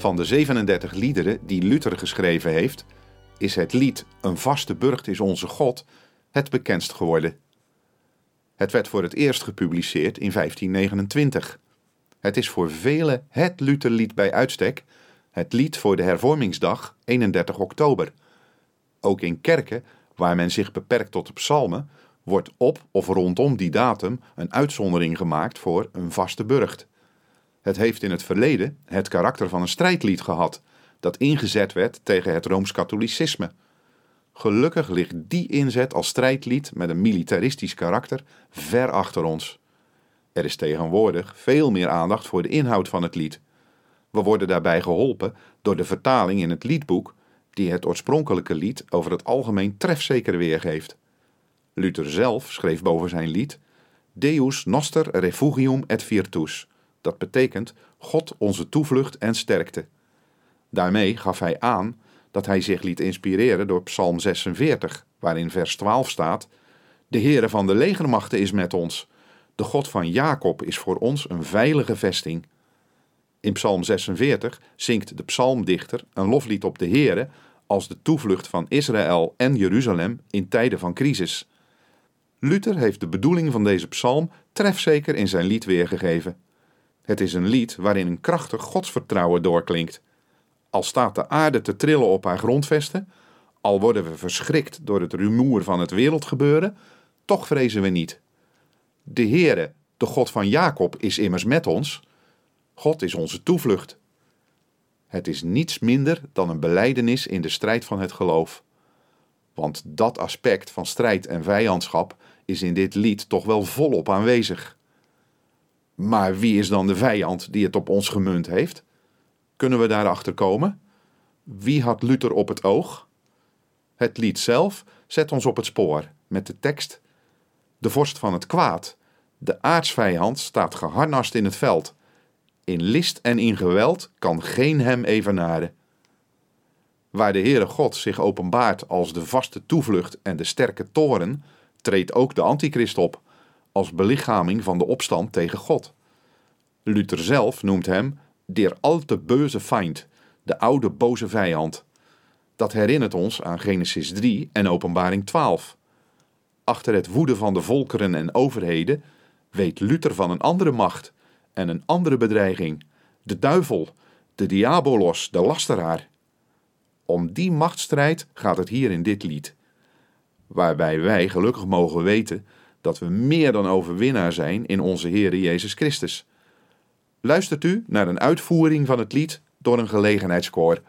Van de 37 liederen die Luther geschreven heeft, is het lied Een vaste burcht is onze God het bekendst geworden. Het werd voor het eerst gepubliceerd in 1529. Het is voor velen het Lutherlied bij uitstek, het lied voor de hervormingsdag 31 oktober. Ook in kerken, waar men zich beperkt tot de psalmen, wordt op of rondom die datum een uitzondering gemaakt voor een vaste burcht. Het heeft in het verleden het karakter van een strijdlied gehad, dat ingezet werd tegen het rooms-katholicisme. Gelukkig ligt die inzet als strijdlied met een militaristisch karakter ver achter ons. Er is tegenwoordig veel meer aandacht voor de inhoud van het lied. We worden daarbij geholpen door de vertaling in het liedboek, die het oorspronkelijke lied over het algemeen trefzeker weergeeft. Luther zelf schreef boven zijn lied: Deus noster refugium et virtus. Dat betekent God onze toevlucht en sterkte. Daarmee gaf hij aan dat hij zich liet inspireren door Psalm 46, waarin vers 12 staat: De Heere van de legermachten is met ons. De God van Jacob is voor ons een veilige vesting. In Psalm 46 zingt de psalmdichter een loflied op de Heere als de toevlucht van Israël en Jeruzalem in tijden van crisis. Luther heeft de bedoeling van deze psalm trefzeker in zijn lied weergegeven. Het is een lied waarin een krachtig godsvertrouwen doorklinkt. Al staat de aarde te trillen op haar grondvesten, al worden we verschrikt door het rumoer van het wereldgebeuren, toch vrezen we niet. De Heere, de God van Jacob, is immers met ons. God is onze toevlucht. Het is niets minder dan een beleidenis in de strijd van het geloof. Want dat aspect van strijd en vijandschap is in dit lied toch wel volop aanwezig. Maar wie is dan de vijand die het op ons gemunt heeft? Kunnen we daarachter komen? Wie had Luther op het oog? Het lied zelf zet ons op het spoor met de tekst: De vorst van het kwaad, de aartsvijand, staat geharnast in het veld. In list en in geweld kan geen hem evenaren. Waar de Heere God zich openbaart als de vaste toevlucht en de sterke toren, treedt ook de antichrist op, als belichaming van de opstand tegen God. Luther zelf noemt hem der alte böse feind, de oude boze vijand. Dat herinnert ons aan Genesis 3 en Openbaring 12. Achter het woede van de volkeren en overheden weet Luther van een andere macht en een andere bedreiging, de duivel, de diabolos, de lasteraar. Om die machtsstrijd gaat het hier in dit lied, waarbij wij gelukkig mogen weten dat we meer dan overwinnaar zijn in onze Heere Jezus Christus. Luistert u naar een uitvoering van het lied door een gelegenheidskoor.